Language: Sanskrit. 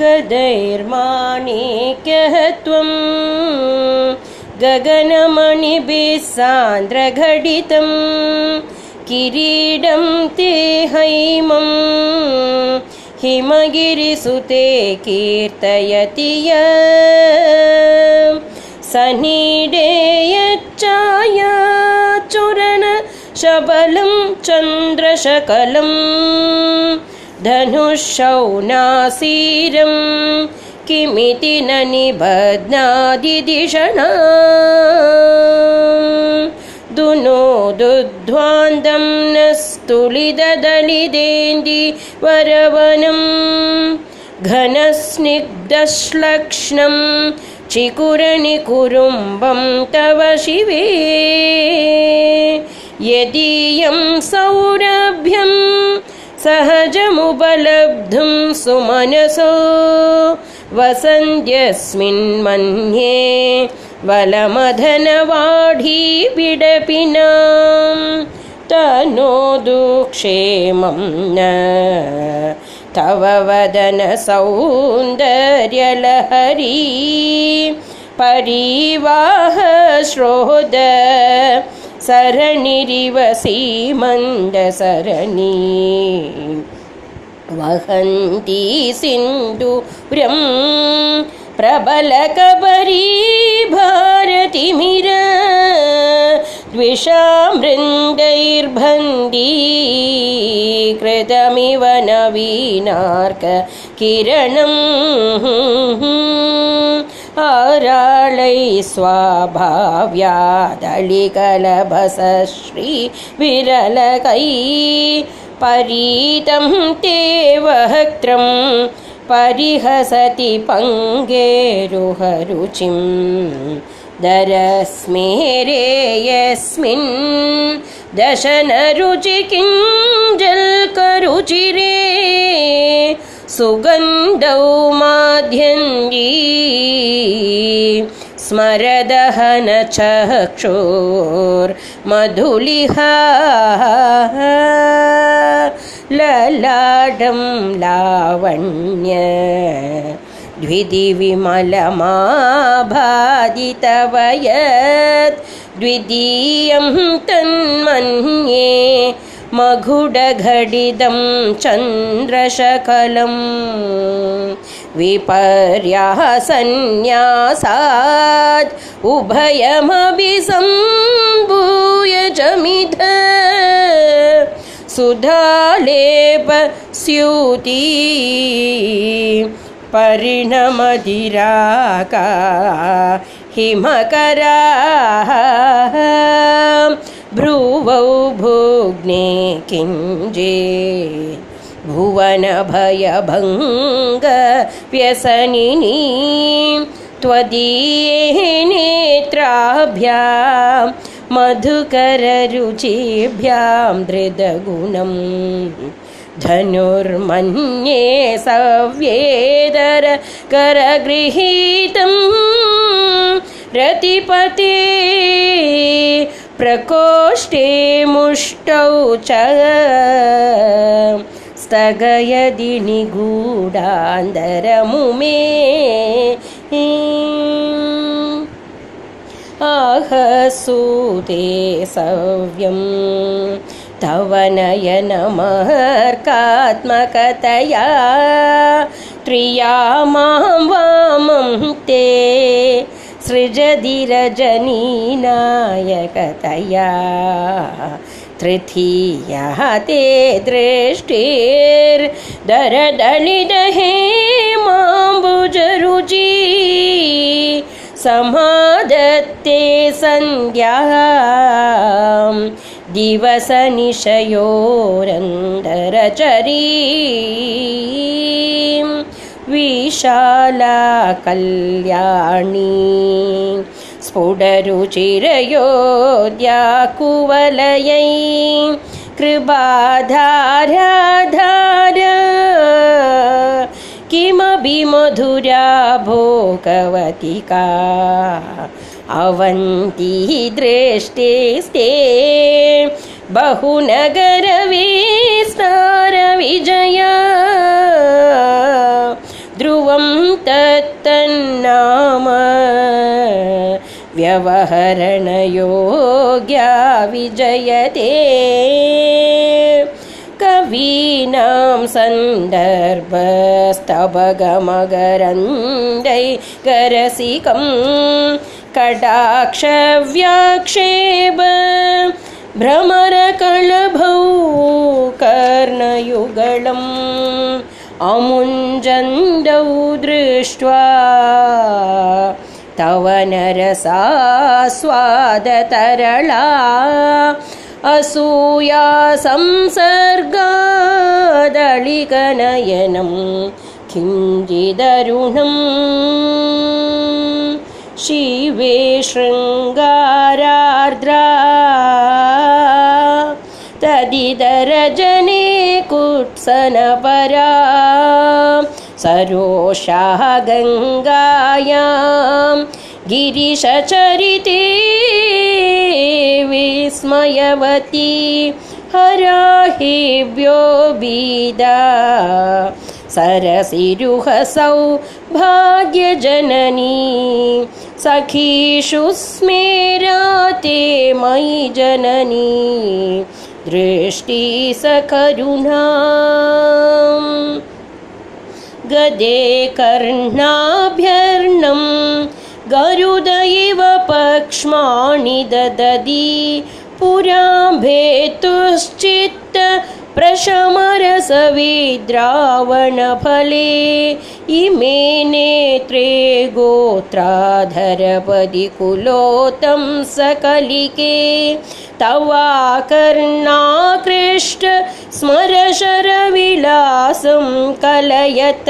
गदैर्माणिक्यः त्वं गगनमणिभिः सान्द्रघटितं किरीडं ते हैमं हिमगिरिसुते कीर्तयति य चूरणशबलं चन्द्रशकलम् धनुःशौनासीरं किमिति न निबध्नादिदिषणा दुनोदुध्वान्दं न स्तुलिदलिदेन्दि वरवनं घनस्निग्धश्लक्ष्णं चिकुरनिकुरुम्बं तव शिवे। यदीयं सहजमुपलब्धुं सुमनसो वसन्त्यस्मिन्मन्ये वलमधनवाढी विडपिनां तनो न तव वदनसौन्दर्यलहरी परिवाह श्रोद सरणिरिव सीमन्दसरणी वहन्ती सिन्दूरं प्रबलकबरी भारतिमिर। द्विषामृन्दैर्भन्दी कृतमिव नवीनार्क किरणम् आराळै स्वाभाव्यादलिकलभसश्रीविरलकै परीतं ते वक्त्रं परिहसति पङ्गेरुहरुचिं। दरस्मेरे यस्मिन् दशनरुचिकिञ्जल्करुचिरे सुगन्धौ माध्यन्दी स्मरदहन लावण्य द्विदिविमलमाभादितवयत् द्वितीयं तन्मन्ये मघुडघडिदं चन्द्रशकलं विपर्यासन्न्यासात् उभयमभिसम्भूय चमिध सुधालेप स्यूती। परिणमधिराका हिमकरा भ्रुवौ भुग्ने किञ्जे भुवनभयभङ्गव्यसनिनी त्वदीये नेत्राभ्यां मधुकररुचिभ्यां धृदगुणम् धनुर्मन्ये सव्येदर करगृहीतं रतिपते प्रकोष्ठे मुष्टौ च स्थगयदि निगूढान्दरमुमे आहसूते सव्यं तव नयनमहर्कात्मकतया त्रिया मां वामं ते। सृजधिरजनीनायकतया। तृतीयः ते दृष्टिर्दरदलिदहे माम्बुजरुचि समादत्ते सन्ध्यां। दिवसनिशयोरन्दरचरी विशाला कल्याणी स्फुटरुचिरयोद्याकुवलयै कृपाधाराधार किमपि मधुरा भोगवतिका अवन्ती दृष्टिस्ते बहुनगरविस्तारविजया। ध्रुवं तत्तन्नाम व्यवहरणयोग्या विजयते कवीनां सन्दर्भस्तभगमगरन्दैकरसिकं कटाक्षव्याक्षेप भ्रमरकलभौ कर्णयुगलम् अमुञ्जन्दौ दृष्ट्वा तव नरसास्वादतरला असूया संसर्गादलिकनयनं किञ्चिदरुणम् शिवे शृङ्गारार्द्रा तदिदरजने कुत्सनपरा सरोषाः गङ्गायां गिरिशचरिते विस्मयवती हराहेभ्यो बीदा सरसिरुहसौ भाग्यजननी सखीषु स्मेराते मयि जननी दृष्टि सकरुणा गदे कर्णाभ्यर्णं गरुद इव पक्ष्माणि दददी। पुरा भेतुश्चित्त प्रशमरसविद्रावणफले। इमे नेत्रे गोत्राधरपदि कुलोतं सकलिके। तवाकर्णाकृष्ट स्मरशरविलासं कलयत